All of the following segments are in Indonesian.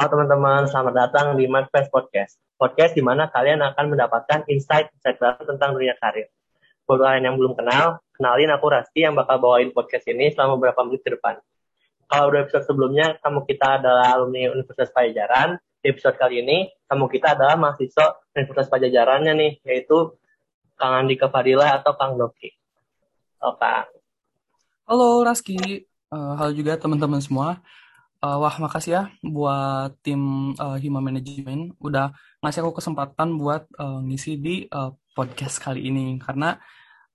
Halo teman-teman, selamat datang di Manifest Podcast. Podcast di mana kalian akan mendapatkan insight-insight baru tentang dunia karir. Buat kalian yang belum kenal, kenalin aku Rasti yang bakal bawain podcast ini selama beberapa menit ke depan. Kalau udah episode sebelumnya, kamu kita adalah alumni Universitas Pajajaran. Di episode kali ini, kamu kita adalah mahasiswa Universitas Pajajarannya nih, yaitu Kang Andika Fadila atau Kang Doki. Kang. Halo Raski, uh, halo juga teman-teman semua. Uh, wah, makasih ya buat tim uh, Hima Management udah ngasih aku kesempatan buat uh, ngisi di uh, podcast kali ini karena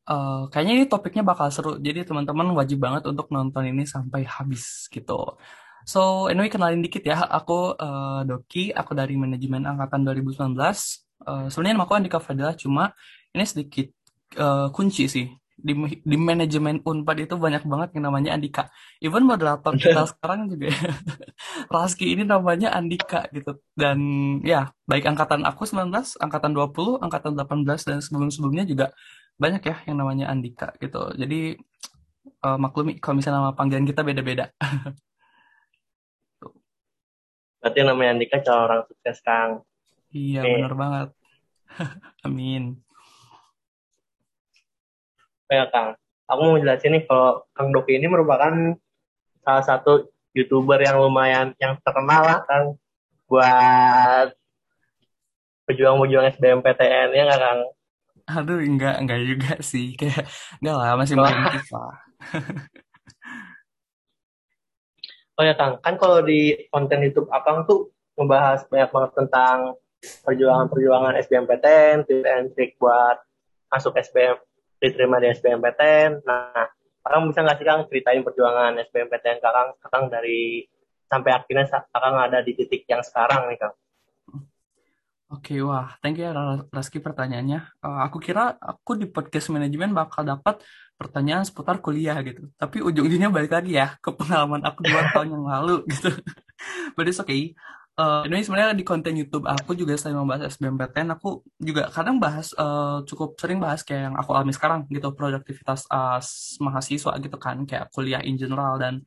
uh, kayaknya ini topiknya bakal seru. Jadi teman-teman wajib banget untuk nonton ini sampai habis gitu. So, anyway kenalin dikit ya. Aku uh, Doki, aku dari manajemen angkatan 2019. Uh, sebenarnya nama aku Andika Fadila, cuma ini sedikit uh, kunci sih di di manajemen Unpad itu banyak banget yang namanya Andika. Even moderator kita sekarang juga Raski ini namanya Andika gitu. Dan ya, baik angkatan aku 19, angkatan 20, angkatan 18 dan sebelum-sebelumnya juga banyak ya yang namanya Andika gitu. Jadi uh, maklumi kalau misalnya nama panggilan kita beda-beda. Berarti namanya Andika calon orang sukses, Kang. Iya, okay. benar banget. Amin ya Kang. Aku mau jelasin nih kalau Kang Doki ini merupakan salah satu youtuber yang lumayan yang terkenal lah Kang buat pejuang-pejuang SBMPTN ya nggak Kang? Aduh enggak enggak juga sih kayak enggak lah masih merintis lah. oh ya Kang, kan kalau di konten YouTube Akang tuh membahas banyak banget tentang perjuangan-perjuangan SBMPTN, tips and trik buat masuk SBM diterima di SBMPTN. Nah, Kakang bisa nggak sih Kang ceritain perjuangan SBMPTN Kakang, Kakang dari sampai akhirnya Kakang ada di titik yang sekarang nih Kang? Oke, wah, thank you ya Raski pertanyaannya. Uh, aku kira aku di podcast manajemen bakal dapat pertanyaan seputar kuliah gitu. Tapi ujung-ujungnya balik lagi ya ke pengalaman aku dua tahun yang lalu gitu. But it's okay uh, ini sebenarnya di konten YouTube aku juga selain membahas SBMPTN aku juga kadang bahas uh, cukup sering bahas kayak yang aku alami sekarang gitu produktivitas as mahasiswa gitu kan kayak kuliah in general dan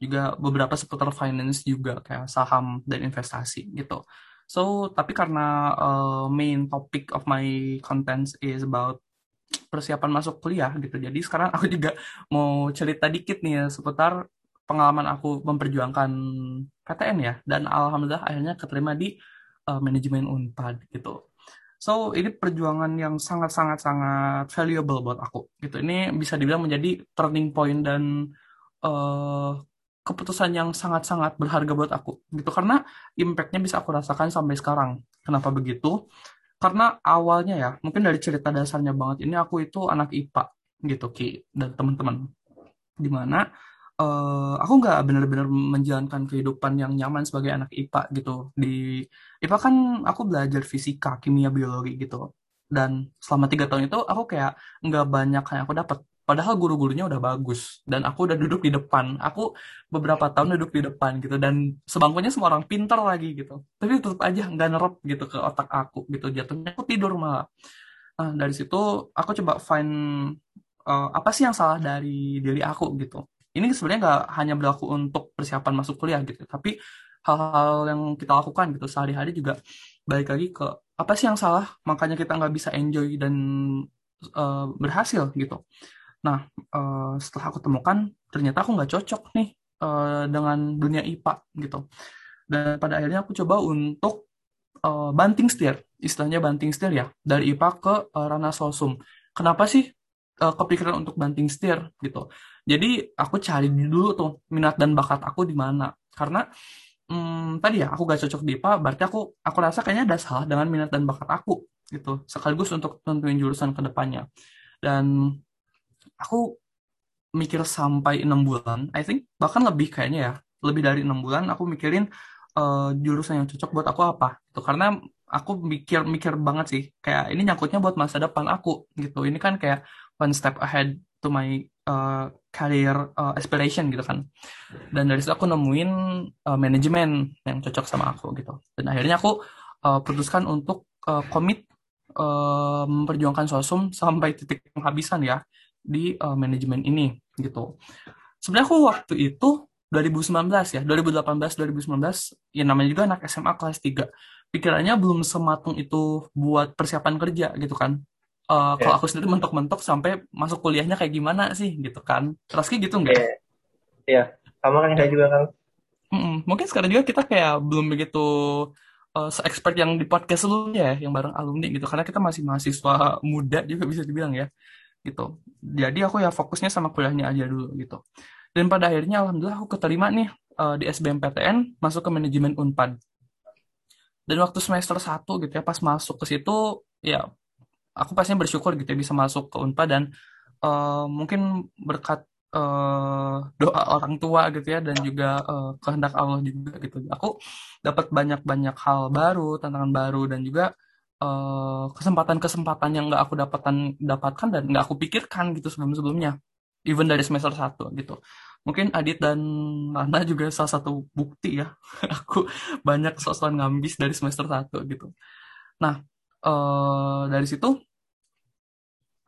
juga beberapa seputar finance juga kayak saham dan investasi gitu. So tapi karena uh, main topic of my contents is about persiapan masuk kuliah gitu. Jadi sekarang aku juga mau cerita dikit nih ya, seputar pengalaman aku memperjuangkan PTN ya dan alhamdulillah akhirnya keterima di uh, manajemen Unpad gitu. So ini perjuangan yang sangat sangat sangat valuable buat aku gitu. Ini bisa dibilang menjadi turning point dan uh, keputusan yang sangat sangat berharga buat aku gitu karena impactnya bisa aku rasakan sampai sekarang. Kenapa begitu? Karena awalnya ya mungkin dari cerita dasarnya banget ini aku itu anak IPA gitu Ki dan teman-teman di mana uh, aku nggak benar-benar menjalankan kehidupan yang nyaman sebagai anak IPA gitu. Di IPA kan aku belajar fisika, kimia, biologi gitu. Dan selama tiga tahun itu aku kayak nggak banyak yang aku dapat. Padahal guru-gurunya udah bagus dan aku udah duduk di depan. Aku beberapa tahun duduk di depan gitu dan sebangkunya semua orang pintar lagi gitu. Tapi tetap aja nggak nerep gitu ke otak aku gitu. Jatuhnya aku tidur malah. Nah dari situ aku coba find uh, apa sih yang salah dari diri aku gitu ini sebenarnya nggak hanya berlaku untuk persiapan masuk kuliah gitu tapi hal-hal yang kita lakukan gitu sehari-hari juga balik lagi ke apa sih yang salah makanya kita nggak bisa enjoy dan uh, berhasil gitu. Nah uh, setelah aku temukan ternyata aku nggak cocok nih uh, dengan dunia IPA gitu. Dan pada akhirnya aku coba untuk uh, banting setir istilahnya banting setir ya dari IPA ke uh, ranah sosum kenapa sih uh, kepikiran untuk banting setir gitu jadi aku cari dulu tuh minat dan bakat aku di mana. Karena hmm, tadi ya aku gak cocok di IPA, berarti aku aku rasa kayaknya ada salah dengan minat dan bakat aku gitu. Sekaligus untuk tentuin jurusan ke depannya. Dan aku mikir sampai enam bulan, I think bahkan lebih kayaknya ya, lebih dari enam bulan aku mikirin uh, jurusan yang cocok buat aku apa. Gitu. Karena aku mikir-mikir banget sih, kayak ini nyangkutnya buat masa depan aku gitu. Ini kan kayak one step ahead to my uh, career uh, aspiration gitu kan dan dari situ aku nemuin uh, manajemen yang cocok sama aku gitu dan akhirnya aku uh, putuskan untuk uh, komit uh, memperjuangkan sosum sampai titik penghabisan ya di uh, manajemen ini gitu sebenarnya aku waktu itu 2019 ya, 2018 2019 ya namanya juga anak SMA kelas 3. Pikirannya belum sematung itu buat persiapan kerja gitu kan. Uh, kalau aku sendiri mentok-mentok sampai masuk kuliahnya kayak gimana sih gitu kan. Raski gitu nggak? Iya, yeah. yeah. sama kan saya juga kan. Mm-mm. Mungkin sekarang juga kita kayak belum begitu uh, se-expert yang di podcast sebelumnya ya, yang bareng alumni gitu. Karena kita masih mahasiswa muda juga bisa dibilang ya gitu. Jadi aku ya fokusnya sama kuliahnya aja dulu gitu. Dan pada akhirnya alhamdulillah aku keterima nih uh, di SBMPTN masuk ke manajemen Unpad. Dan waktu semester 1 gitu ya pas masuk ke situ ya aku pastinya bersyukur gitu ya bisa masuk ke Unpad dan uh, mungkin berkat uh, doa orang tua gitu ya dan juga uh, kehendak Allah juga gitu. Aku dapat banyak-banyak hal baru, tantangan baru dan juga kesempatan-kesempatan uh, yang nggak aku dapatkan dapatkan dan nggak aku pikirkan gitu sebelum-sebelumnya even dari semester 1 gitu. Mungkin Adit dan Lana juga salah satu bukti ya. aku banyak sosokan ngambis dari semester 1 gitu. Nah, uh, dari situ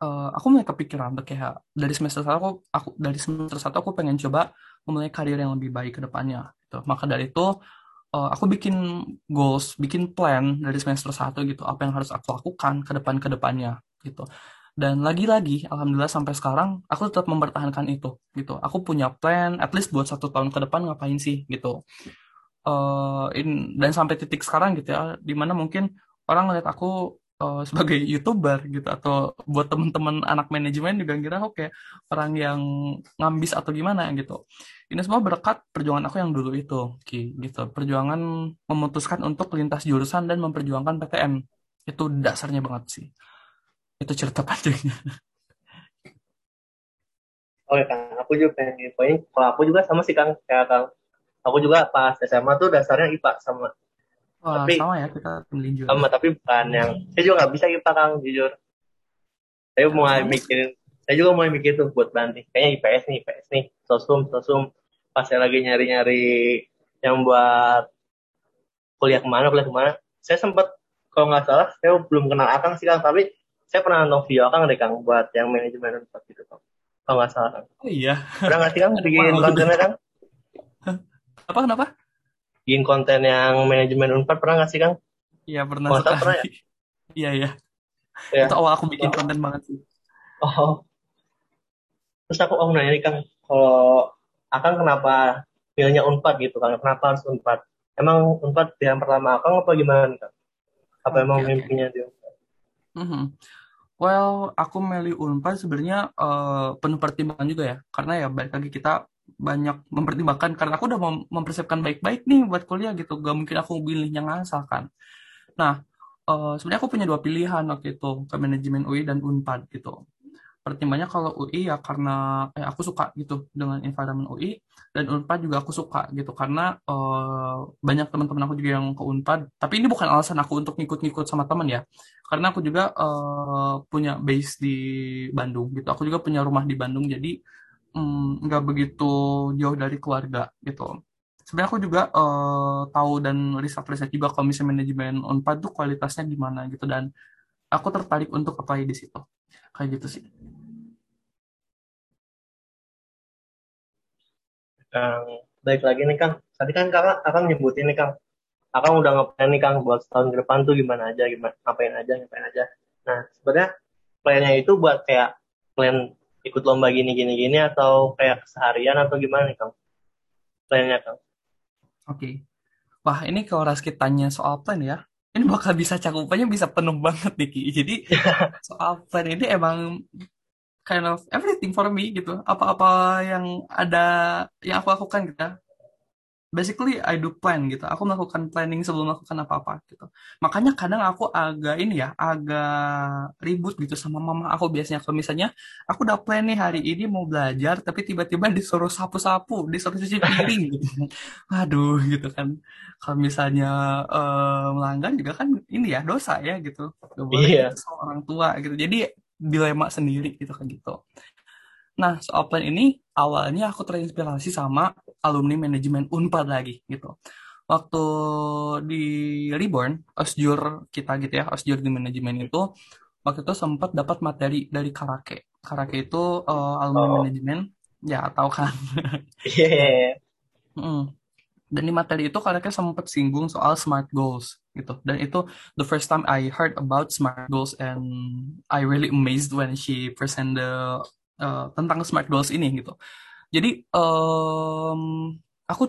uh, aku mulai kepikiran kayak dari semester 1 aku, aku dari semester 1 aku pengen coba memulai karir yang lebih baik ke depannya gitu. Maka dari itu uh, aku bikin goals, bikin plan dari semester 1 gitu, apa yang harus aku lakukan ke depan ke depannya gitu. Dan lagi-lagi, alhamdulillah sampai sekarang aku tetap mempertahankan itu gitu. Aku punya plan, at least buat satu tahun ke depan ngapain sih gitu. Uh, in, dan sampai titik sekarang gitu ya, di mana mungkin orang ngeliat aku uh, sebagai youtuber gitu atau buat teman-teman anak manajemen juga ngira aku kayak orang yang ngambis atau gimana gitu. Ini semua berkat perjuangan aku yang dulu itu, Ki, gitu. Perjuangan memutuskan untuk lintas jurusan dan memperjuangkan PTN. Itu dasarnya banget sih itu cerita panjangnya Oke Kang, aku juga pengen infoin. Kalau aku juga sama sih Kang, kayak Kang. Aku juga pas SMA tuh dasarnya IPA sama. Wah, tapi sama ya kita juga. Sama tapi bukan yang saya juga nggak bisa IPA Kang jujur. Saya mau mikirin, saya juga mau mikir tuh buat banting. Kayaknya IPS nih, IPS nih, sosum, sosum. Pas saya lagi nyari-nyari yang buat kuliah ke mana, kuliah ke mana. Saya sempat kalau nggak salah, saya belum kenal Akang sih Kang, tapi saya pernah nonton video Kang deh Kang buat yang manajemen Unpad gitu Kang. Kalau nggak salah Kang. Oh iya. Pernah nggak sih Kang bikin kontennya Kang? Apa kenapa? Bikin konten yang manajemen Unpad pernah nggak sih Kang? Iya pernah. Oh, pernah ya? Iya iya. Ya. Itu awal aku bikin oh. konten banget sih. Oh. Terus aku mau nanya nih Kang, kalau Akang kenapa pilihnya Unpad gitu Kang? Kenapa harus Unpad? Emang Unpad yang pertama Akang apa gimana Kang? Apa okay, emang okay. mimpinya dia? Mm -hmm. Well, aku milih Unpad sebenarnya uh, penuh pertimbangan juga ya, karena ya balik lagi kita banyak mempertimbangkan karena aku udah mem mempersiapkan baik-baik nih buat kuliah gitu, gak mungkin aku pilihnya ngasal kan. Nah, uh, sebenarnya aku punya dua pilihan waktu itu ke manajemen UI dan Unpad gitu. Pertimbangannya kalau UI ya karena eh, aku suka gitu dengan environment UI dan Unpad juga aku suka gitu karena uh, banyak teman-teman aku juga yang ke Unpad. Tapi ini bukan alasan aku untuk ngikut-ngikut sama teman ya. Karena aku juga uh, punya base di Bandung gitu. Aku juga punya rumah di Bandung jadi nggak mm, begitu jauh dari keluarga gitu. Sebenarnya aku juga uh, tahu dan riset-riset juga misalnya manajemen Unpad tuh kualitasnya gimana gitu. Dan aku tertarik untuk apply di situ. Kayak gitu sih. Kang baik lagi nih Kang. Tadi kan kakak akan nyebutin nih Kang. Akang udah ngapain nih Kang buat setahun ke depan tuh gimana aja gimana ngapain aja ngapain aja. Nah sebenarnya plannya itu buat kayak plan ikut lomba gini gini gini atau kayak seharian atau gimana nih Kang plannya Kang oke okay. wah ini kalau Raski tanya soal plan ya ini bakal bisa cakupannya bisa penuh banget nih Ki. Jadi soal plan ini emang kind of everything for me gitu. Apa-apa yang ada yang aku lakukan gitu. Basically I do plan gitu. Aku melakukan planning sebelum melakukan apa-apa gitu. Makanya kadang aku agak ini ya, agak ribut gitu sama mama aku biasanya. Kalau misalnya aku udah plan nih hari ini mau belajar, tapi tiba-tiba disuruh sapu-sapu, disuruh cuci piring gitu. Aduh gitu kan. Kalau misalnya uh, melanggar juga kan ini ya dosa ya gitu. Gak boleh iya. gitu, orang tua gitu. Jadi dilema sendiri gitu kan gitu. Nah, soal plan ini awalnya aku terinspirasi sama alumni manajemen Unpad lagi gitu. Waktu di Reborn, osjur kita gitu ya, osjur di manajemen itu, waktu itu sempat dapat materi dari Karake. Karake itu uh, alumni oh. manajemen, ya tahu kan? Iya. yeah. Mm. Dan di materi itu kalian sempat singgung soal smart goals gitu. Dan itu the first time I heard about smart goals and I really amazed when she present the uh, tentang smart goals ini gitu. Jadi um, aku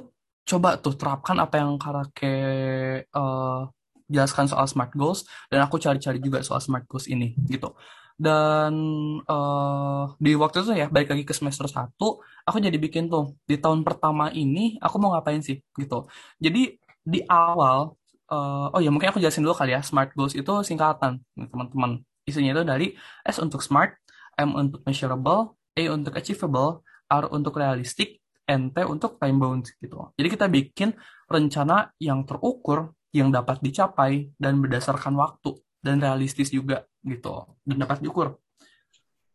coba tuh terapkan apa yang Karake uh, jelaskan soal smart goals dan aku cari-cari juga soal smart goals ini gitu. Dan uh, di waktu itu ya balik lagi ke semester 1 aku jadi bikin tuh di tahun pertama ini aku mau ngapain sih gitu. Jadi di awal uh, oh ya mungkin aku jelasin dulu kali ya smart goals itu singkatan teman-teman. Isinya itu dari S untuk smart, M untuk measurable, A untuk achievable, R untuk realistik, NT untuk time bound gitu. Jadi kita bikin rencana yang terukur, yang dapat dicapai dan berdasarkan waktu dan realistis juga gitu dan dapat diukur.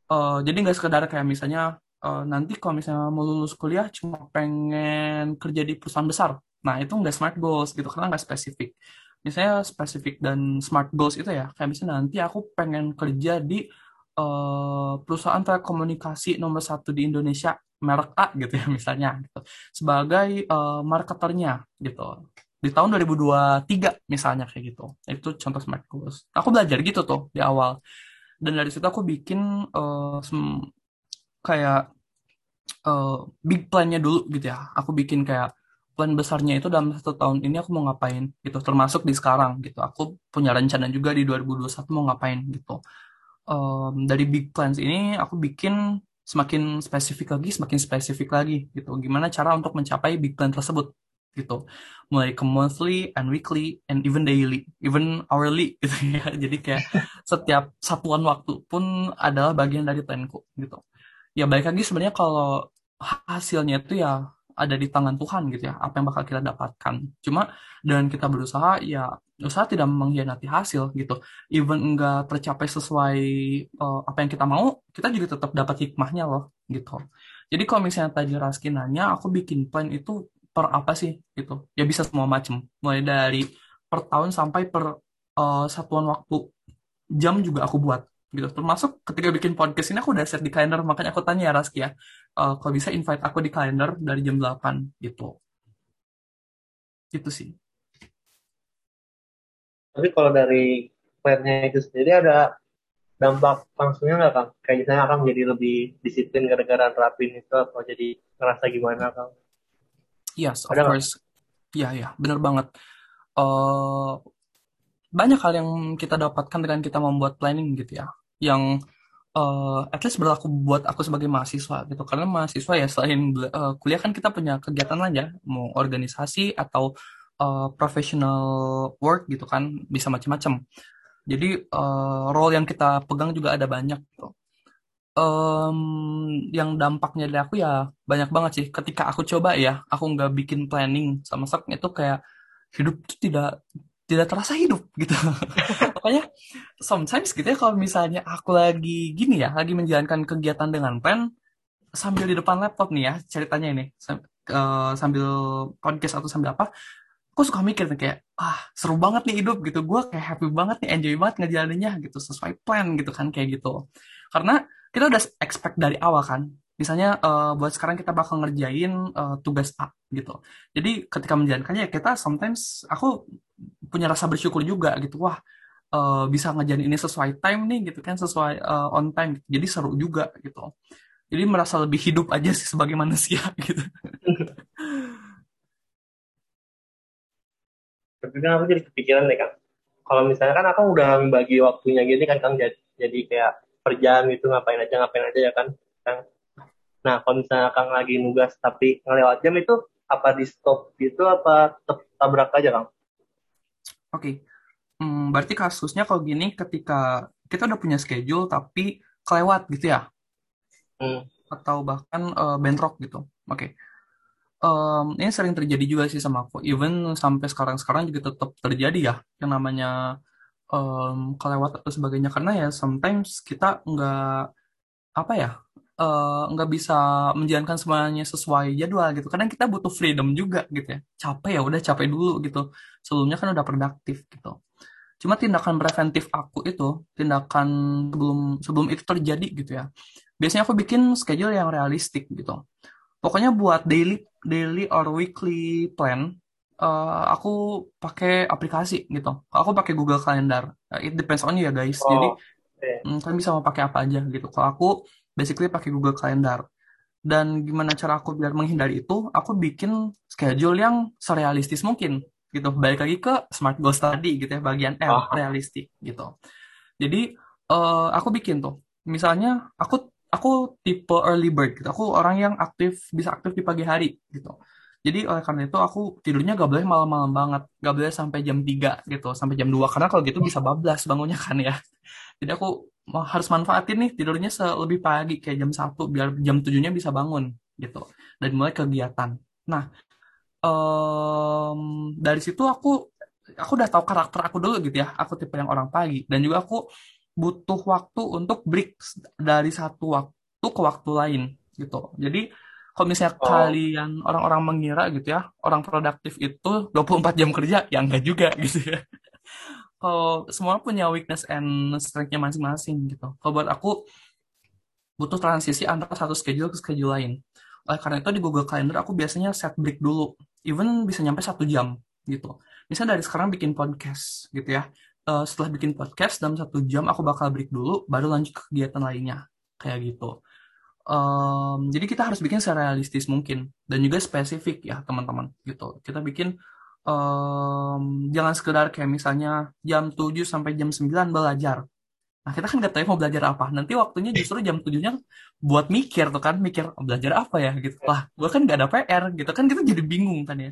Uh, jadi nggak sekedar kayak misalnya uh, nanti kalau misalnya mau lulus kuliah cuma pengen kerja di perusahaan besar. Nah itu nggak smart goals gitu karena nggak spesifik. Misalnya spesifik dan smart goals itu ya kayak misalnya nanti aku pengen kerja di uh, perusahaan telekomunikasi nomor satu di Indonesia merek A gitu ya misalnya gitu. sebagai uh, marketernya gitu. Di tahun 2023 misalnya kayak gitu. Itu contoh smart goals aku belajar gitu tuh di awal. Dan dari situ aku bikin uh, kayak uh, big plan-nya dulu gitu ya. Aku bikin kayak plan besarnya itu dalam satu tahun ini aku mau ngapain gitu. Termasuk di sekarang gitu. Aku punya rencana juga di 2021 mau ngapain gitu. Um, dari big plans ini aku bikin semakin spesifik lagi, semakin spesifik lagi gitu. Gimana cara untuk mencapai big plan tersebut gitu. Mulai ke monthly and weekly and even daily, even hourly gitu ya. Jadi kayak setiap satuan waktu pun adalah bagian dari planku gitu. Ya balik lagi sebenarnya kalau hasilnya itu ya ada di tangan Tuhan gitu ya apa yang bakal kita dapatkan cuma dengan kita berusaha ya usaha tidak mengkhianati hasil gitu. Even enggak tercapai sesuai uh, apa yang kita mau kita juga tetap dapat hikmahnya loh gitu. Jadi kalau misalnya tadi Raski nanya aku bikin plan itu per apa sih gitu. Ya bisa semua macam mulai dari per tahun sampai per uh, satuan waktu jam juga aku buat gitu. Termasuk ketika bikin podcast ini aku udah set di kalender. Makanya aku tanya ya Raski ya uh, kalau bisa invite aku di kalender dari jam 8 gitu. Gitu sih tapi kalau dari plannya itu sendiri ada dampak langsungnya nggak kang? Kayak misalnya akan jadi lebih disiplin gara-gara terapin itu atau jadi ngerasa gimana kang? Yes of ada course. Ya ya benar banget. Uh, banyak hal yang kita dapatkan dengan kita membuat planning gitu ya. Yang uh, at least berlaku buat aku sebagai mahasiswa gitu. Karena mahasiswa ya selain uh, kuliah kan kita punya kegiatan lain ya mau organisasi atau uh, professional work gitu kan bisa macam-macam jadi uh, role yang kita pegang juga ada banyak gitu. Um, yang dampaknya dari aku ya banyak banget sih ketika aku coba ya aku nggak bikin planning sama sekali itu kayak hidup tuh tidak tidak terasa hidup gitu. Makanya sometimes gitu ya kalau misalnya aku lagi gini ya, lagi menjalankan kegiatan dengan pen sambil di depan laptop nih ya ceritanya ini uh, sambil podcast atau sambil apa, aku suka mikir nih kayak ah seru banget nih hidup gitu, gue kayak happy banget nih enjoy banget ngejalaninnya gitu sesuai plan gitu kan kayak gitu. Karena kita udah expect dari awal kan, misalnya uh, buat sekarang kita bakal ngerjain uh, tugas A gitu. Jadi ketika menjalankannya ya kita sometimes aku punya rasa bersyukur juga gitu wah uh, bisa ngajarin ini sesuai time nih gitu kan sesuai uh, on time gitu. jadi seru juga gitu jadi merasa lebih hidup aja sih sebagai manusia gitu tapi kan aku jadi kepikiran nih kang kalau misalnya kan aku udah membagi waktunya gini kan kang jadi, jadi kayak per jam gitu ngapain aja ngapain aja ya kan kang nah kalau misalnya kang lagi nugas tapi ngelewat jam itu apa di stop gitu apa tetap tabrak aja kang Oke, okay. hmm, berarti kasusnya kalau gini ketika kita udah punya schedule tapi kelewat gitu ya? Hmm. Atau bahkan uh, bentrok gitu. Oke. Okay. Um, ini sering terjadi juga sih sama aku. Even sampai sekarang-sekarang juga tetap terjadi ya. Yang namanya um, kelewat atau sebagainya. Karena ya sometimes kita nggak apa ya uh, nggak bisa menjalankan semuanya sesuai jadwal gitu. Kadang kita butuh freedom juga gitu ya. Capek ya udah capek dulu gitu. Sebelumnya kan udah produktif gitu. Cuma tindakan preventif aku itu, tindakan sebelum sebelum itu terjadi gitu ya. Biasanya aku bikin schedule yang realistik gitu. pokoknya buat daily daily or weekly plan uh, aku pakai aplikasi gitu. Aku pakai Google Calendar. Uh, it depends on you ya guys. Oh, Jadi oke. mm, kalian bisa mau pakai apa aja gitu. Kalau aku basically pakai Google Calendar. Dan gimana cara aku biar menghindari itu? Aku bikin schedule yang serealistis mungkin gitu. Balik lagi ke smart goals tadi gitu ya, bagian R, Oh, realistik gitu. Jadi eh, aku bikin tuh. Misalnya aku aku tipe early bird gitu. Aku orang yang aktif bisa aktif di pagi hari gitu. Jadi oleh karena itu aku tidurnya gak boleh malam-malam banget. Gak boleh sampai jam 3 gitu, sampai jam 2 karena kalau gitu bisa bablas bangunnya kan ya. Jadi aku harus manfaatin nih tidurnya lebih pagi kayak jam satu biar jam 7-nya bisa bangun gitu. Dan mulai kegiatan. Nah, em, dari situ aku aku udah tahu karakter aku dulu gitu ya. Aku tipe yang orang pagi dan juga aku butuh waktu untuk break dari satu waktu ke waktu lain gitu. Jadi kalau misalnya oh, kalian orang-orang mengira gitu ya, orang produktif itu 24 jam kerja, ya enggak juga gitu ya. Kalau semua punya weakness and strength-nya masing-masing gitu. Kalau buat aku butuh transisi antara satu schedule ke schedule lain. Oleh karena itu di Google Calendar aku biasanya set break dulu. Even bisa nyampe satu jam gitu. Misalnya dari sekarang bikin podcast gitu ya. Eh, setelah bikin podcast dalam satu jam aku bakal break dulu, baru lanjut ke kegiatan lainnya. Kayak gitu. Em, jadi kita harus bikin serealistis mungkin dan juga spesifik ya teman-teman gitu. Kita bikin em, jangan sekedar kayak misalnya jam 7 sampai jam 9 belajar. Nah, kita kan nggak tahu mau belajar apa. Nanti waktunya justru jam 7-nya buat mikir tuh kan, mikir "Oh, belajar apa ya gitu. Lah, gua kan nggak ada PR gitu kan kita jadi bingung kan ya.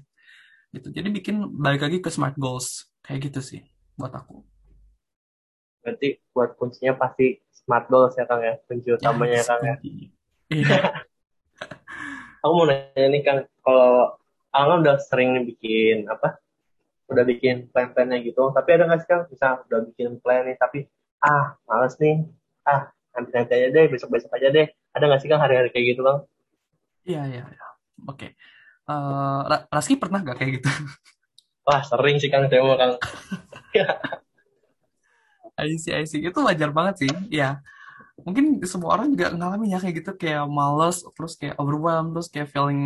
Gitu. Jadi bikin balik lagi ke smart goals. Kayak gitu sih buat aku. berarti buat kuncinya pasti smart goals ya Kang ya, kunci utamanya ya Kang ya. Iya. Aku mau nanya nih Kang, kalau Kang kan udah sering bikin apa, udah bikin plan-plannya gitu, tapi ada nggak sih Kang, bisa udah bikin plan nih, tapi ah males nih, ah nanti-nanti aja deh, besok-besok aja deh. Ada nggak sih Kang hari-hari kayak gitu Kang? Iya, iya, iya. Oke. Eh, Ra- Raski pernah gak kayak gitu? Wah sering sih Kang, saya Kang. I see, I see. Itu wajar banget sih. Ya, mungkin semua orang juga ngalamin ya kayak gitu. Kayak males, terus kayak overwhelmed, terus kayak feeling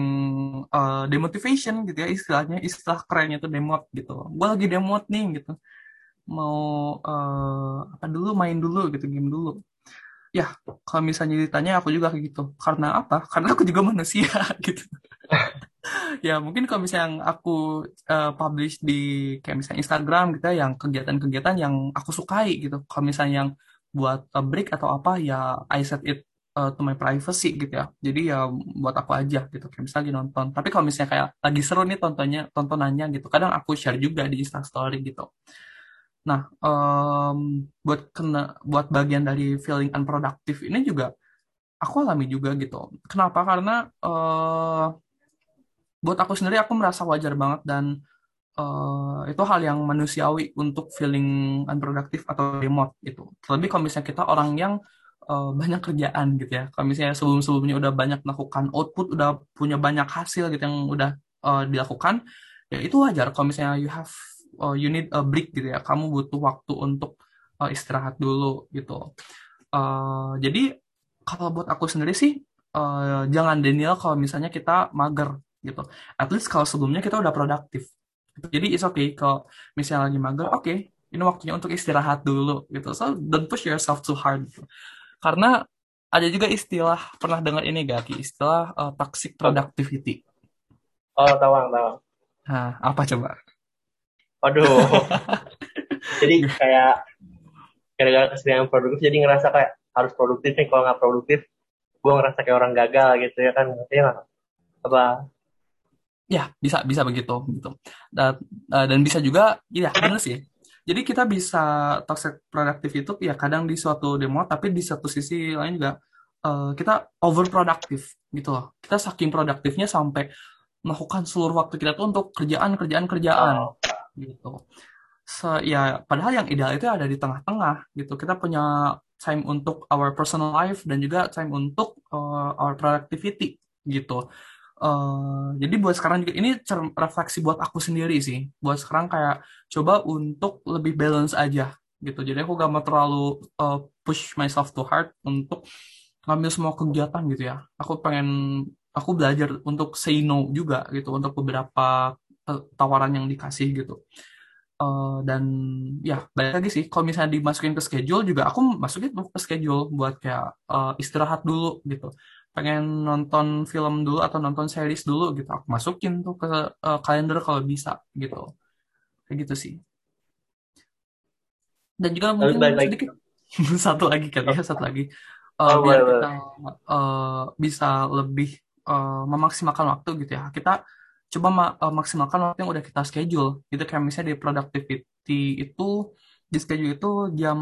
uh, demotivation gitu ya istilahnya. Istilah kerennya tuh demot gitu. Gue lagi demot nih gitu. Mau uh, apa dulu, main dulu gitu, game dulu. Ya, kalau misalnya ditanya aku juga kayak gitu. Karena apa? Karena aku juga manusia gitu. Ya, mungkin kalau misalnya yang aku eh, publish di kayak misalnya Instagram gitu ya, yang kegiatan-kegiatan yang aku sukai gitu. Kalau misalnya yang buat eh, break atau apa, ya I set it eh, to my privacy gitu ya. Jadi ya buat aku aja gitu. Kayak misalnya lagi nonton. Tapi kalau misalnya kayak lagi seru nih tontonnya, tontonannya gitu. Kadang aku share juga di Instastory gitu. Nah, em, buat kena, buat bagian dari feeling unproductive ini juga aku alami juga gitu. Kenapa? Karena eh, buat aku sendiri aku merasa wajar banget dan eh, itu hal yang manusiawi untuk feeling unproductive atau remote gitu. Terlebih kalau misalnya kita orang yang eh, banyak kerjaan gitu ya. Kalau misalnya sebelum-sebelumnya udah banyak melakukan output, udah punya banyak hasil gitu yang udah eh, dilakukan, ya itu wajar. Kalau misalnya you have eh, you need a break gitu ya, kamu butuh waktu untuk eh, istirahat dulu gitu. Eh, jadi kalau buat aku sendiri sih eh, jangan denial kalau misalnya kita mager gitu. At least kalau sebelumnya kita udah produktif. Jadi it's okay kalau misalnya lagi mager, oke, ini waktunya untuk istirahat dulu gitu. So don't push yourself too hard. Gitu. Karena ada juga istilah pernah dengar ini gak Ki? Istilah eh, toxic productivity. Oh tawang tawang. Nah, apa coba? Waduh. Jadi kayak gara-gara keseringan produktif jadi ngerasa kayak harus produktif nih kalau nggak produktif gue ngerasa kayak orang gagal gitu ya kan nggak? apa Ya, bisa bisa begitu gitu. Dan, eh, dan bisa juga, ya benar sih. Jadi kita bisa toxic productive itu ya kadang di suatu demo, tapi di satu sisi lain juga eh, kita overproduktif gitu loh. Kita saking produktifnya sampai melakukan seluruh waktu kita tuh untuk kerjaan, kerjaan, kerjaan gitu. Se- ya padahal yang ideal itu ada di tengah-tengah gitu. Kita punya time untuk our personal life dan juga time untuk eh, our productivity gitu. Eh, jadi buat sekarang juga ini refleksi buat aku sendiri sih. Buat sekarang kayak coba untuk lebih balance aja gitu. Jadi aku gak mau terlalu eh, push myself too hard untuk ngambil semua kegiatan gitu ya. Aku pengen aku belajar untuk say no juga gitu untuk beberapa eh, tawaran yang dikasih gitu Uh, dan ya balik lagi sih kalau misalnya dimasukin ke schedule juga aku masukin ke schedule buat kayak uh, istirahat dulu gitu pengen nonton film dulu atau nonton series dulu gitu. Aku masukin tuh ke uh, kalender kalau bisa gitu. Kayak gitu sih. Dan juga mungkin sedikit satu lagi kali ya satu lagi. Uh, oh, biar kita uh, bisa lebih uh, memaksimalkan waktu gitu ya. Kita coba ma uh, maksimalkan waktu yang udah kita schedule. Gitu kayak misalnya di productivity itu di schedule itu jam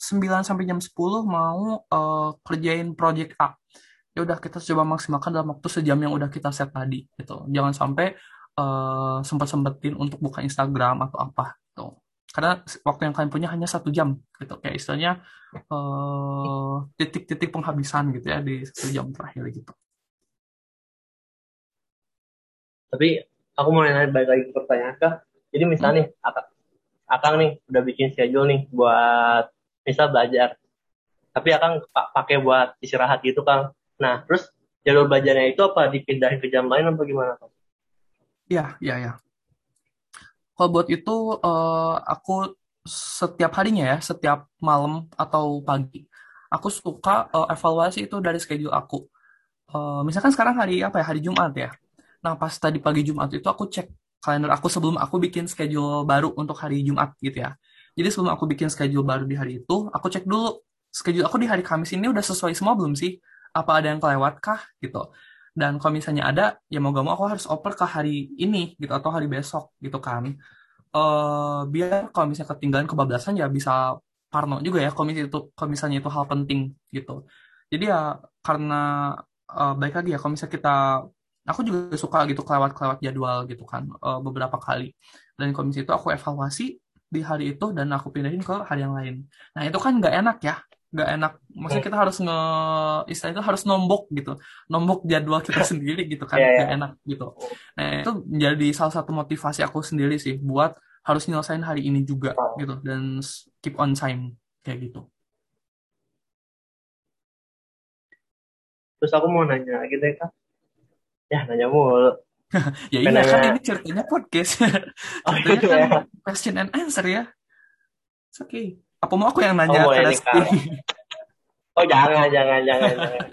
9 sampai jam 10 mau uh, kerjain project A ya udah kita coba maksimalkan dalam waktu sejam yang udah kita set tadi gitu. Jangan sampai uh, sempat-sempetin untuk buka Instagram atau apa gitu. Karena waktu yang kalian punya hanya satu jam gitu. Kayak istilahnya titik-titik uh, penghabisan gitu ya di satu jam terakhir gitu. Tapi aku mau nanya balik lagi ke pertanyaan kak. Jadi misalnya nih akang, akang nih udah bikin schedule nih buat misal belajar. Tapi akang pakai buat istirahat gitu kang nah terus jalur belajarnya itu apa dipindahin ke jam lain apa gimana kang Iya, iya, iya. Kalau buat itu uh, aku setiap harinya ya, setiap malam atau pagi, aku suka uh, evaluasi itu dari schedule aku. Uh, misalkan sekarang hari apa ya? Hari Jumat ya. Nah, pas tadi pagi Jumat itu aku cek kalender aku sebelum aku bikin schedule baru untuk hari Jumat gitu ya. Jadi sebelum aku bikin schedule baru di hari itu, aku cek dulu schedule aku di hari Kamis ini udah sesuai semua belum sih? Apa ada yang kelewat kah gitu. Dan kalau misalnya ada, ya mau gak mau aku harus oper ke hari ini gitu atau hari besok gitu kan. Uh, biar kalau misalnya ketinggalan kebablasan ya bisa parno juga ya kalau misalnya itu kalau misalnya itu hal penting gitu. Jadi ya karena uh, baik lagi ya kalau misalnya kita aku juga suka gitu kelewat-kelewat jadwal gitu kan uh, beberapa kali dan komisi itu aku evaluasi di hari itu dan aku pindahin ke hari yang lain nah itu kan nggak enak ya nggak enak maksudnya kita harus nge istilahnya itu harus nombok gitu nombok jadwal kita sendiri gitu kan yeah, yeah. enak gitu nah itu menjadi salah satu motivasi aku sendiri sih buat harus nyelesain hari ini juga gitu dan keep on time kayak gitu terus aku mau nanya gitu ya kak Ya, nanya mulu. ya iya kan ini ceritanya podcast. oh, ceritanya kan ya. question and answer ya. Oke. Okay. Apa mau aku yang nanya oh, ke Oh, jangan, jangan, jangan, jangan.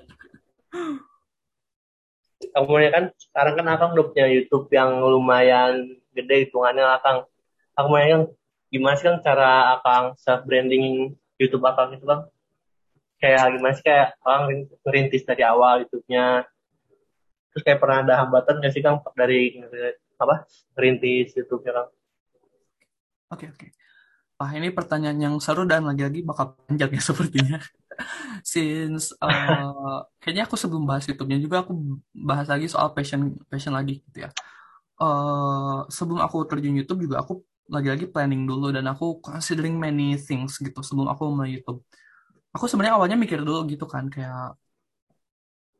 Kemudian kan sekarang kan Akang udah punya YouTube yang lumayan gede hitungannya Akang. Aku mau nanya gimana sih kan cara Akang self branding YouTube Akang itu Bang? Kayak gimana sih kayak Akang ngerintis dari awal YouTube-nya terus kayak pernah ada hambatan nggak sih kang dari apa rintis YouTube-nya kang? Oke oke. Wah ini pertanyaan yang seru dan lagi-lagi bakal panjang ya sepertinya. Since uh, kayaknya aku sebelum bahas YouTube-nya juga aku bahas lagi soal passion passion lagi gitu ya. Uh, sebelum aku terjun YouTube juga aku lagi-lagi planning dulu dan aku considering many things gitu sebelum aku mulai YouTube. Aku sebenarnya awalnya mikir dulu gitu kan kayak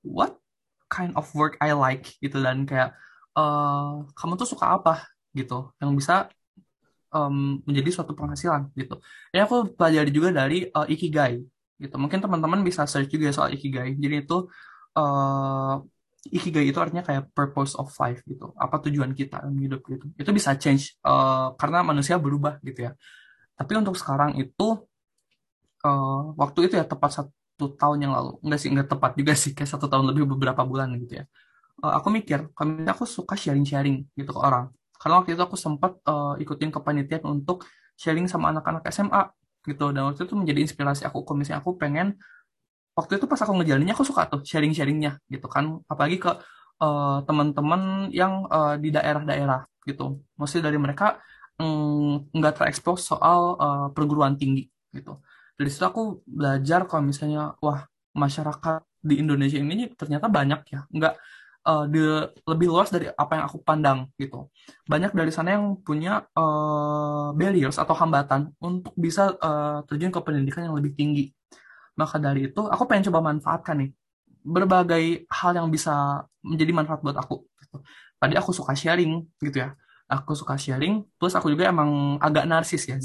what kind of work I like gitu dan kayak uh, kamu tuh suka apa gitu yang bisa um, menjadi suatu penghasilan gitu. Ya aku pelajari juga dari uh, ikigai gitu. Mungkin teman-teman bisa search juga soal ikigai. Jadi itu uh, ikigai itu artinya kayak purpose of life gitu. Apa tujuan kita dalam hidup gitu. Itu bisa change uh, karena manusia berubah gitu ya. Tapi untuk sekarang itu uh, waktu itu ya tepat satu tahun yang lalu enggak sih enggak tepat juga sih kayak satu tahun lebih beberapa bulan gitu ya uh, aku mikir kami aku suka sharing-sharing gitu ke orang karena waktu itu aku sempat uh, ikutin kepanitiaan untuk sharing sama anak-anak SMA gitu. Dan waktu itu menjadi inspirasi aku komisi aku pengen waktu itu pas aku ngejalaninnya aku suka tuh sharing-sharingnya gitu kan. Apalagi ke uh, teman-teman yang uh, di daerah-daerah gitu. Maksudnya dari mereka mm, nggak mm, terekspos soal uh, perguruan tinggi gitu. Dari situ aku belajar kalau misalnya wah masyarakat di Indonesia ini ternyata banyak ya. Nggak uh, di, lebih luas dari apa yang aku pandang gitu. Banyak dari sana yang punya uh, barriers atau hambatan untuk bisa uh, terjun ke pendidikan yang lebih tinggi. Maka dari itu aku pengen coba manfaatkan nih berbagai hal yang bisa menjadi manfaat buat aku gitu. tadi aku suka sharing gitu ya. Aku suka sharing plus aku juga emang agak narsis ya.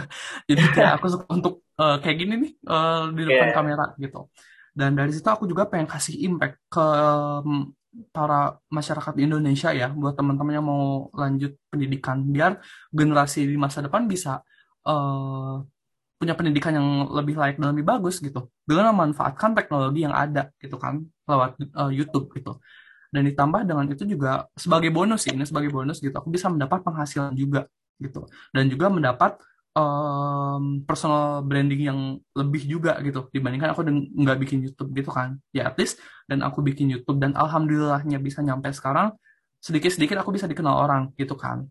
Jadi kayak aku suka untuk uh, kayak gini nih uh, di depan yeah. kamera gitu. Dan dari situ aku juga pengen kasih impact ke para masyarakat di Indonesia ya buat teman-teman yang mau lanjut pendidikan. Biar generasi di masa depan bisa uh, punya pendidikan yang lebih layak dan lebih bagus gitu. Dengan memanfaatkan teknologi yang ada gitu kan lewat uh, YouTube gitu. Dan ditambah dengan itu juga sebagai bonus sih ini sebagai bonus gitu aku bisa mendapat penghasilan juga gitu. Dan juga mendapat um, personal branding yang lebih juga gitu. Dibandingkan aku nggak bikin YouTube gitu kan. Ya at least dan aku bikin YouTube dan alhamdulillahnya bisa nyampe sekarang sedikit-sedikit aku bisa dikenal orang gitu kan.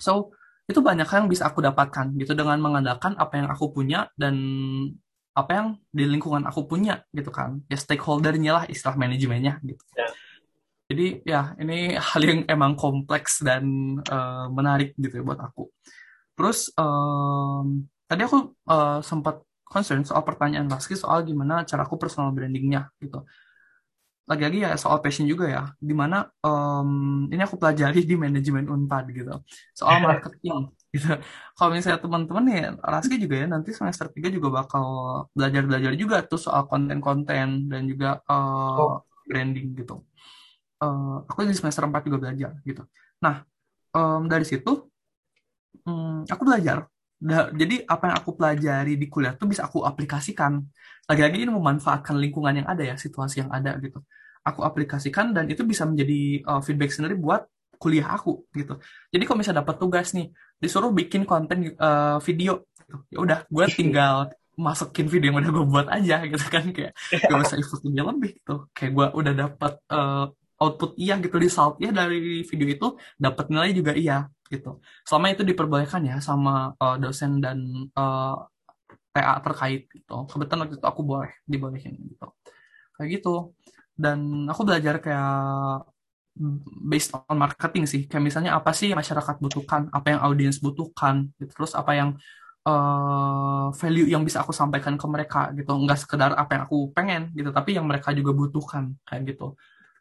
So itu banyak yang bisa aku dapatkan gitu dengan mengandalkan apa yang aku punya dan apa yang di lingkungan aku punya gitu kan. Ya stakeholdernya lah istilah manajemennya gitu. Ya. jadi ya ini hal yang emang kompleks dan uh, menarik gitu ya buat aku Terus um, tadi aku uh, sempat concern soal pertanyaan Rizky soal gimana cara aku personal brandingnya gitu. Lagi-lagi ya soal passion juga ya, di mana um, ini aku pelajari di manajemen Unpad gitu, soal marketing gitu. Kalau misalnya teman-teman ya, Rizky juga ya nanti semester 3 juga bakal belajar-belajar juga tuh soal konten-konten dan juga uh, oh. branding gitu. Uh, aku di semester 4 juga belajar gitu. Nah, um, dari situ hmm, aku belajar. jadi apa yang aku pelajari di kuliah tuh bisa aku aplikasikan. Lagi-lagi ini memanfaatkan lingkungan yang ada ya, situasi yang ada gitu. Aku aplikasikan dan itu bisa menjadi uh, feedback sendiri buat kuliah aku gitu. Jadi kalau misalnya dapat tugas nih, disuruh bikin konten uh, video, gitu. ya udah gue tinggal masukin video yang udah gue buat aja gitu kan kayak gak usah effort lebih gitu. Kayak gue udah dapat uh, output iya gitu di result ya dari video itu dapat nilai juga iya gitu. Selama itu diperbolehkan ya sama uh, dosen dan uh, eh, TA terkait gitu. Kebetulan waktu itu aku boleh dibolehin gitu. Kayak gitu. Dan aku belajar kayak based on marketing sih. Kayak misalnya apa sih masyarakat butuhkan, apa yang audiens butuhkan, gitu. terus apa yang uh, value yang bisa aku sampaikan ke mereka gitu. Enggak sekedar apa yang aku pengen gitu, tapi yang mereka juga butuhkan kayak gitu.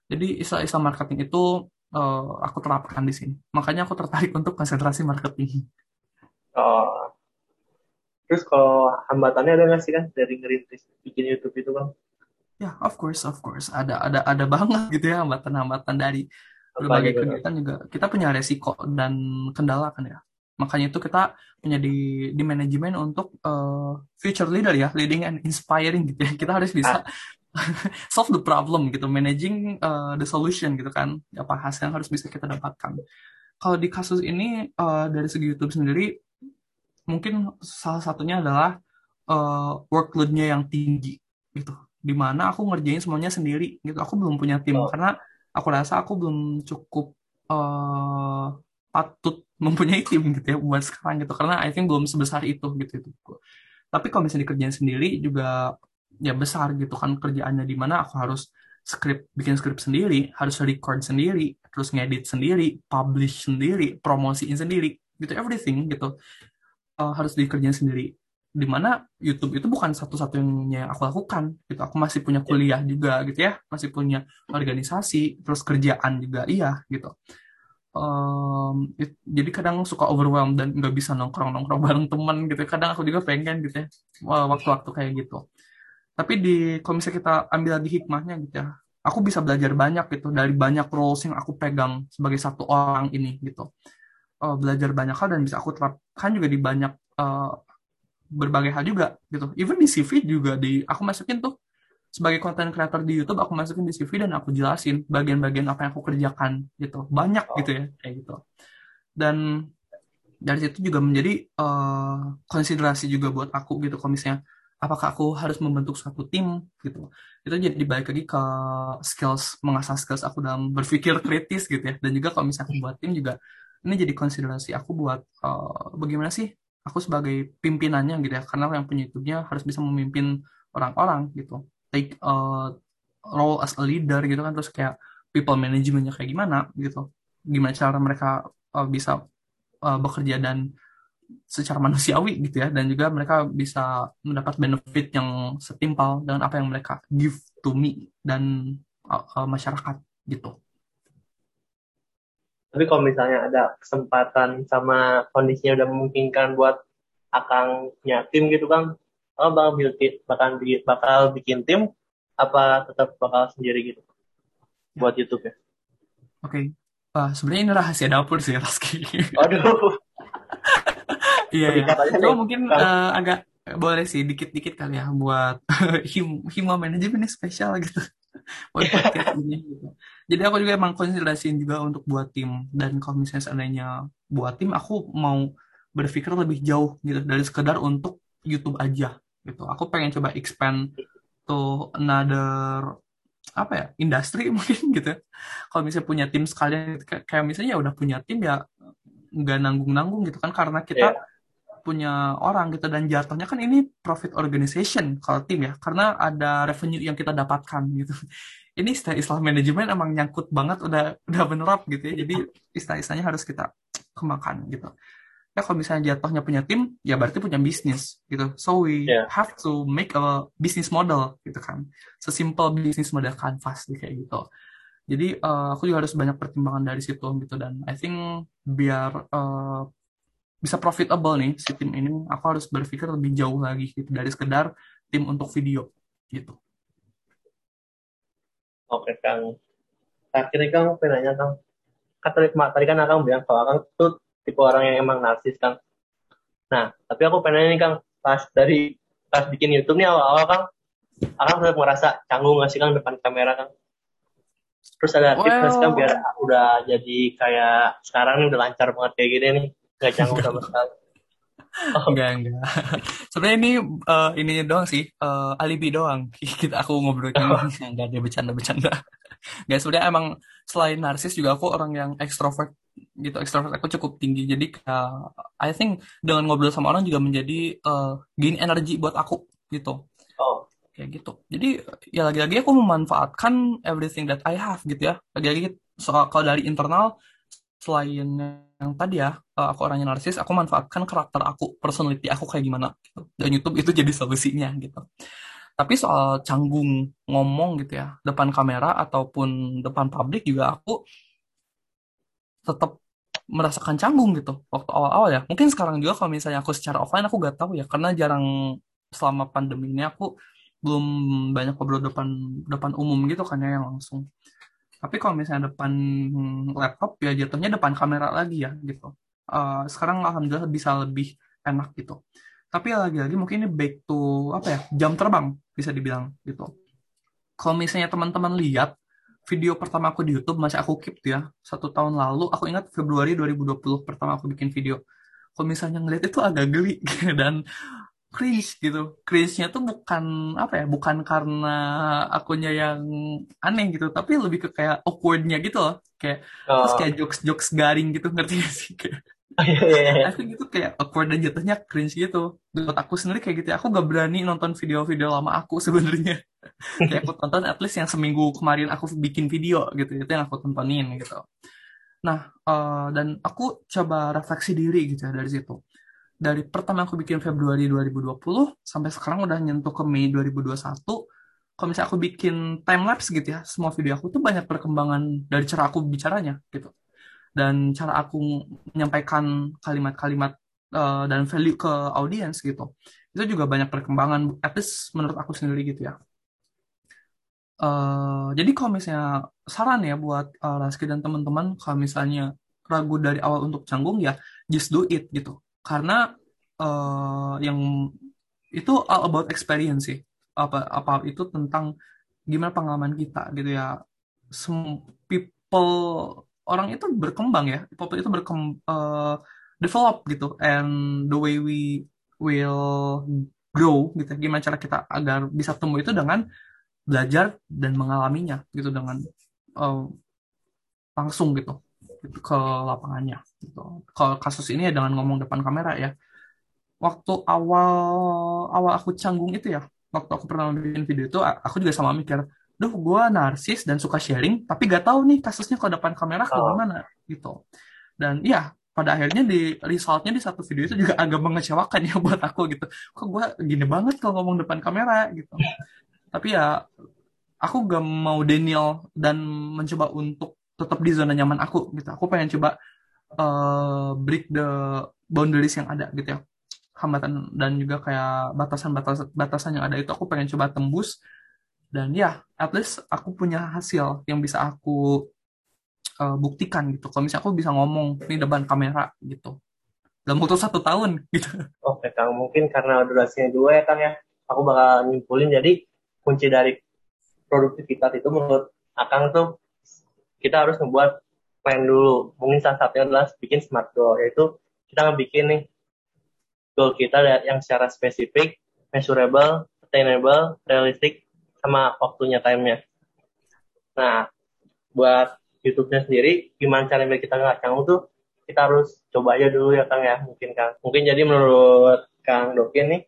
Jadi istilah-istilah marketing itu uh, aku terapkan di sini. Makanya aku tertarik untuk konsentrasi marketing. Oh. Terus kalau hambatannya ada nggak sih kan dari ngerintis bikin YouTube itu bang? Ya, yeah, of course, of course. Ada ada ada banget gitu ya hambatan-hambatan dari berbagai gitu? kegiatan juga. Kita punya resiko dan kendala kan ya. Makanya itu kita punya di di manajemen untuk uh, future leader ya, leading and inspiring gitu ya. Kita harus bisa ah. solve the problem gitu, managing uh, the solution gitu kan, apa hasil yang harus bisa kita dapatkan. Kalau di kasus ini uh, dari segi YouTube sendiri, mungkin salah satunya adalah uh, workload-nya yang tinggi gitu, di mana aku ngerjain semuanya sendiri gitu, aku belum punya tim karena aku rasa aku belum cukup uh, patut mempunyai tim gitu ya buat sekarang gitu karena I think belum sebesar itu gitu itu. Tapi kalau misalnya dikerjain sendiri juga ya besar gitu kan kerjaannya di mana aku harus script bikin script sendiri harus record sendiri terus ngedit sendiri publish sendiri promosiin sendiri gitu everything gitu. Uh, harus dikerjain sendiri. Di mana YouTube itu bukan satu-satunya yang aku lakukan gitu. Aku masih punya kuliah juga gitu ya masih punya organisasi terus kerjaan juga iya gitu. Um, it, jadi kadang suka overwhelmed dan nggak bisa nongkrong nongkrong bareng teman gitu. Kadang aku juga pengen gitu ya waktu-waktu kayak gitu tapi di kalau misalnya kita ambil lagi hikmahnya gitu ya aku bisa belajar banyak gitu dari banyak roles yang aku pegang sebagai satu orang ini gitu. Uh, belajar banyak hal dan bisa aku terapkan juga di banyak uh, berbagai hal juga gitu. Even di CV juga di aku masukin tuh sebagai content creator di YouTube aku masukin di CV dan aku jelasin bagian-bagian apa yang aku kerjakan gitu. Banyak gitu ya kayak gitu. Dan dari situ juga menjadi uh, konsiderasi juga buat aku gitu kalau misalnya apakah aku harus membentuk suatu tim gitu. Itu jadi balik lagi ke skills mengasah skills aku dalam berpikir kritis gitu ya. Dan juga kalau misalnya aku buat tim juga ini jadi konsiderasi aku buat uh, bagaimana sih aku sebagai pimpinannya gitu ya. Karena yang punya YouTube-nya harus bisa memimpin orang-orang gitu. Take a role as a leader gitu kan. Terus kayak people managementnya kayak gimana gitu. Gimana cara mereka uh, bisa uh, bekerja dan secara manusiawi gitu ya dan juga mereka bisa mendapat benefit yang setimpal dengan apa yang mereka give to me dan uh, uh, masyarakat gitu. Tapi kalau misalnya ada kesempatan sama kondisinya udah memungkinkan buat akang punya tim gitu kan, oh bakal bikin bakal bikin, bakal bikin tim apa tetap bakal sendiri gitu buat YouTube ya? Oke, uh, sebenarnya ini rahasia dapur sih Raski. Aduh, Iya, iya. nih. mungkin eh, agak boleh sih dikit-dikit kali ya buat him hima manajemen spesial gitu buat podcast ini gitu. Jadi aku juga emang konsiderasiin juga untuk buat tim dan kalau misalnya seandainya buat tim aku mau berpikir lebih jauh gitu dari sekedar untuk YouTube aja gitu. Aku pengen coba expand to another apa ya industri mungkin gitu. Kalau misalnya punya tim sekalian kayak misalnya ya udah punya tim ya nggak nanggung-nanggung gitu kan karena kita Iya, punya orang gitu dan jatuhnya kan ini profit organization kalau tim ya karena ada revenue yang kita dapatkan gitu. Ini istilah-istilah manajemen emang nyangkut banget udah udah benerap gitu ya jadi istilah-istilahnya harus kita kembangkan gitu. Ya kalau misalnya jatuhnya punya tim ya berarti punya bisnis gitu. So we iya. have to make a business model gitu kan. Sesimpel business model canvas kayak gitu. Jadi eh, aku juga harus banyak pertimbangan dari situ gitu dan I think biar eh, bisa profitable nih si tim ini, aku harus berpikir lebih jauh lagi gitu dari sekedar tim untuk video gitu. Oke, Kang. Terakhir nih, Kang, pengen nanya, Kang. Kan tadi, tadi kan Akang bilang kalau Akang tuh tipe orang yang emang narsis, Kang. Nah, tapi aku pengen nanya nih, Kang. Pas dari pas bikin YouTube nih awal-awal, Kang, Akang sempat merasa canggung nggak sih, Kang, depan kamera, Kang? Terus ada tips nggak sih, Kang, biar Well, udah jadi kayak sekarang nih udah lancar banget kayak gini nih. Nggak canggung sama sekali. Oh, enggak enggak. Sebenarnya ini eh, ininya doang sih, eh, alibi doang. Kita aku ngobrol gini, enggak ada bercanda-bercanda. Guys, sebenarnya emang selain narsis juga aku orang yang ekstrovert gitu. Ekstrovert aku cukup tinggi. Jadi kayak I think dengan ngobrol sama orang juga menjadi eh, gain energi buat aku gitu. oh, kayak gitu. Jadi ya lagi-lagi aku memanfaatkan everything that I have gitu ya. Lagi-lagi soal kalau dari internal selain yang tadi ya aku orangnya narsis, aku manfaatkan karakter aku, personality aku kayak gimana gitu. Dan YouTube itu jadi solusinya gitu. Tapi soal canggung ngomong gitu ya, depan kamera ataupun depan publik juga aku tetap merasakan canggung gitu waktu awal-awal ya. Mungkin sekarang juga kalau misalnya aku secara offline aku gak tahu ya karena jarang selama pandemi ini aku belum banyak ngobrol depan depan umum gitu kan ya yang langsung. Tapi kalau misalnya depan laptop ya jatuhnya depan kamera lagi ya gitu. Eh, sekarang alhamdulillah bisa lebih enak gitu. Tapi lagi-lagi mungkin ini back to apa ya jam terbang bisa dibilang gitu. Kalau misalnya teman-teman lihat video pertama aku di YouTube masih aku keep tuh ya satu tahun lalu aku ingat Februari 2020 pertama aku bikin video kalau misalnya ngeliat itu agak geli dan cringe gitu. Cringe-nya tuh bukan apa ya bukan karena akunya yang aneh gitu tapi lebih ke kayak awkward-nya gitu loh. Kayak terus oh, kayak jokes-jokes garing gitu ngerti gak sih? Kayak iya, iya, iya. aku gitu kayak awkward dan jatuhnya cringe gitu. Buat aku sendiri kayak gitu ya. Aku gak berani nonton video-video lama aku sebenarnya. Kayak aku tonton at least yang seminggu kemarin aku bikin video gitu itu yang aku tontonin gitu. Nah eh, dan aku coba refleksi diri gitu ya dari situ dari pertama aku bikin Februari 2020 sampai sekarang udah nyentuh ke Mei 2021 kalau misalnya aku bikin time lapse gitu ya semua video aku tuh banyak perkembangan dari cara aku bicaranya gitu. Dan cara aku menyampaikan kalimat-kalimat eh, dan value ke audiens gitu itu juga banyak perkembangan at least menurut aku sendiri gitu ya. Eh, jadi kalau misalnya saran ya buat eh, Raski dan teman-teman kalau misalnya ragu dari awal untuk canggung ya just do it gitu karena eh, yang itu all about experience sih. Apa apa itu tentang gimana pengalaman kita gitu ya. Sem- people orang itu berkembang ya. People itu berkembang develop gitu. And the way we will grow gitu. Gimana cara kita agar bisa tumbuh itu dengan belajar dan mengalaminya gitu dengan eh, langsung gitu gitu ke lapangannya gitu. Kalau kasus ini ya dengan ngomong depan kamera ya. Waktu awal awal aku canggung itu ya, waktu aku pernah bikin video itu aku juga sama mikir, duh gue narsis dan suka sharing, tapi gak tahu nih kasusnya kalau depan kamera kayak Oh, gimana gitu. Dan iya pada akhirnya di resultnya di satu video itu juga agak mengecewakan ya buat aku gitu. Kok gue gini banget kalau ngomong depan kamera gitu. Tapi ya aku gak mau denial dan mencoba untuk tetap di zona nyaman aku gitu. Aku pengen coba eh, break the boundaries yang ada gitu ya. Hambatan dan juga kayak batasan-batasan batasan yang ada itu aku pengen coba tembus Dan ya, at least aku punya hasil yang bisa aku uh, buktikan gitu. Kalau misalnya aku bisa ngomong di depan kamera gitu. Dalam waktu satu tahun gitu. Oke Kang, mungkin karena durasinya dua ya Kang ya. Aku bakal nyimpulin jadi kunci dari produktivitas itu menurut Akang tuh kita harus membuat plan dulu. Mungkin salah satunya adalah bikin smart goal, yaitu kita ngebikin nih goal kita yang secara spesifik, measurable, attainable, realistic, sama waktunya time-nya. Nah, buat YouTube-nya sendiri, gimana cara biar kita nggak canggung tuh, kita harus coba aja dulu ya Kang ya, mungkin Kang. Mungkin jadi menurut Kang Dokin nih,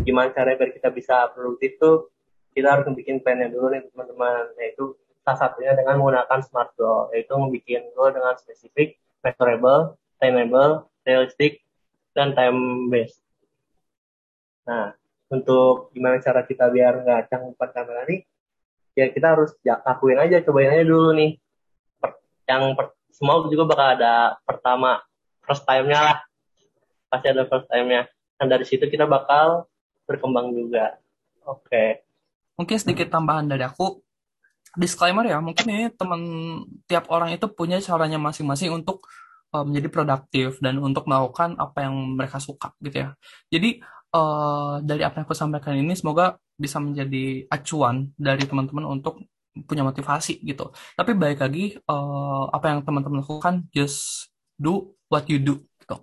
gimana cara biar kita bisa produktif tuh, kita harus bikin plan-nya dulu nih teman-teman, yaitu salah satunya dengan menggunakan smart goal, yaitu membuat goal dengan spesifik, measurable, attainable, realistic, dan time based. Nah, untuk gimana cara kita biar nggak canggung kamera nih ya kita harus ya, lakuin aja cobain aja dulu nih. Per, yang per, semua juga bakal ada pertama first time-nya lah. Pasti ada first time-nya. Dan dari situ kita bakal berkembang juga. Oke. Okay. mungkin sedikit tambahan dari aku disclaimer ya mungkin ini teman tiap orang itu punya caranya masing-masing untuk uh, menjadi produktif dan untuk melakukan apa yang mereka suka gitu ya jadi uh, dari apa yang aku sampaikan ini semoga bisa menjadi acuan dari teman-teman untuk punya motivasi gitu. Tapi baik lagi uh, apa yang teman-teman lakukan just do what you do gitu.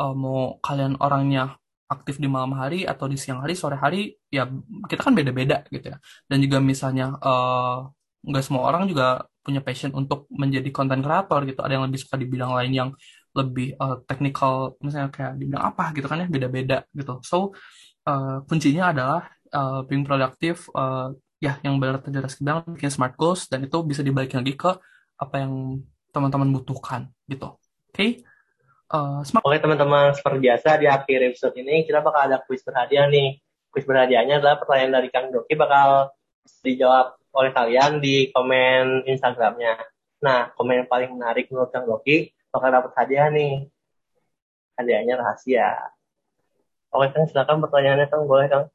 Uh, mau kalian orangnya aktif di malam hari atau di siang hari, sore hari, ya kita kan beda-beda gitu ya. Dan juga misalnya uh, nggak semua orang juga punya passion untuk menjadi konten kreator gitu. Ada yang lebih suka di bidang lain yang lebih uh, technical misalnya kayak dibilang apa gitu kan ya beda-beda gitu so uh, kuncinya adalah uh, being productive uh, ya yang benar Rizky bilang bikin smart goals dan itu bisa dibalik lagi ke apa yang teman-teman butuhkan gitu oke okay? Smart oke teman-teman seperti biasa di akhir episode ini kita bakal ada quiz berhadiah nih quiz berhadiahnya adalah pertanyaan dari Kang Doki bakal dijawab oleh kalian di komen Instagramnya nah komen yang paling menarik menurut Kang Doki bakal dapat hadiah nih. Hadiahnya rahasia. Oke Kang, silakan pertanyaannya Kang, boleh Kang?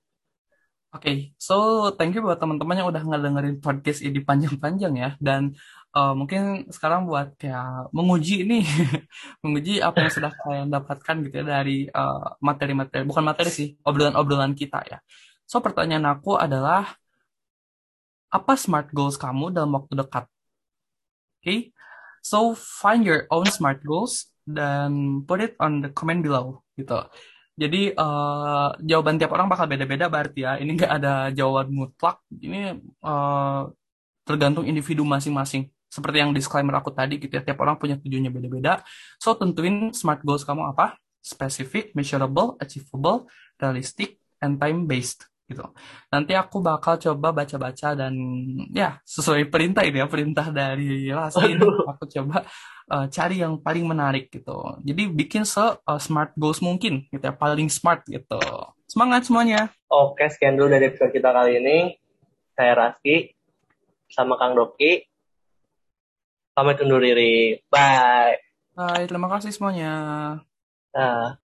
Oke, so thank you buat teman-teman yang udah ngedengerin podcast ini panjang-panjang ya. Dan uh, mungkin sekarang buat kayak menguji ini, menguji apa yang sudah kalian dapatkan gitu ya dari eh, materi-materi, bukan materi sih, obrolan-obrolan kita ya. So pertanyaan aku adalah, apa smart goals kamu dalam waktu dekat? Oke, okay? So find your own smart goals dan put it on the comment below gitu. Jadi uh, jawaban tiap orang bakal beda-beda berarti ya. Ini nggak ada jawaban mutlak. Ini uh, tergantung individu masing-masing. Seperti yang disclaimer aku tadi gitu ya. Tiap orang punya tujuannya beda-beda. So tentuin smart goals kamu apa? Specific, measurable, achievable, realistic, and time based gitu. Nanti aku bakal coba baca-baca dan ya sesuai perintah ini ya perintah dari Laskin aku coba uh, cari yang paling menarik gitu. Jadi bikin se uh, smart goals mungkin gitu ya paling smart gitu. Semangat semuanya. Oke, sekian dulu dari episode kita kali ini. Saya Raski sama Kang Doki. Pamit undur diri. Bye. Bye, terima kasih semuanya. Nah.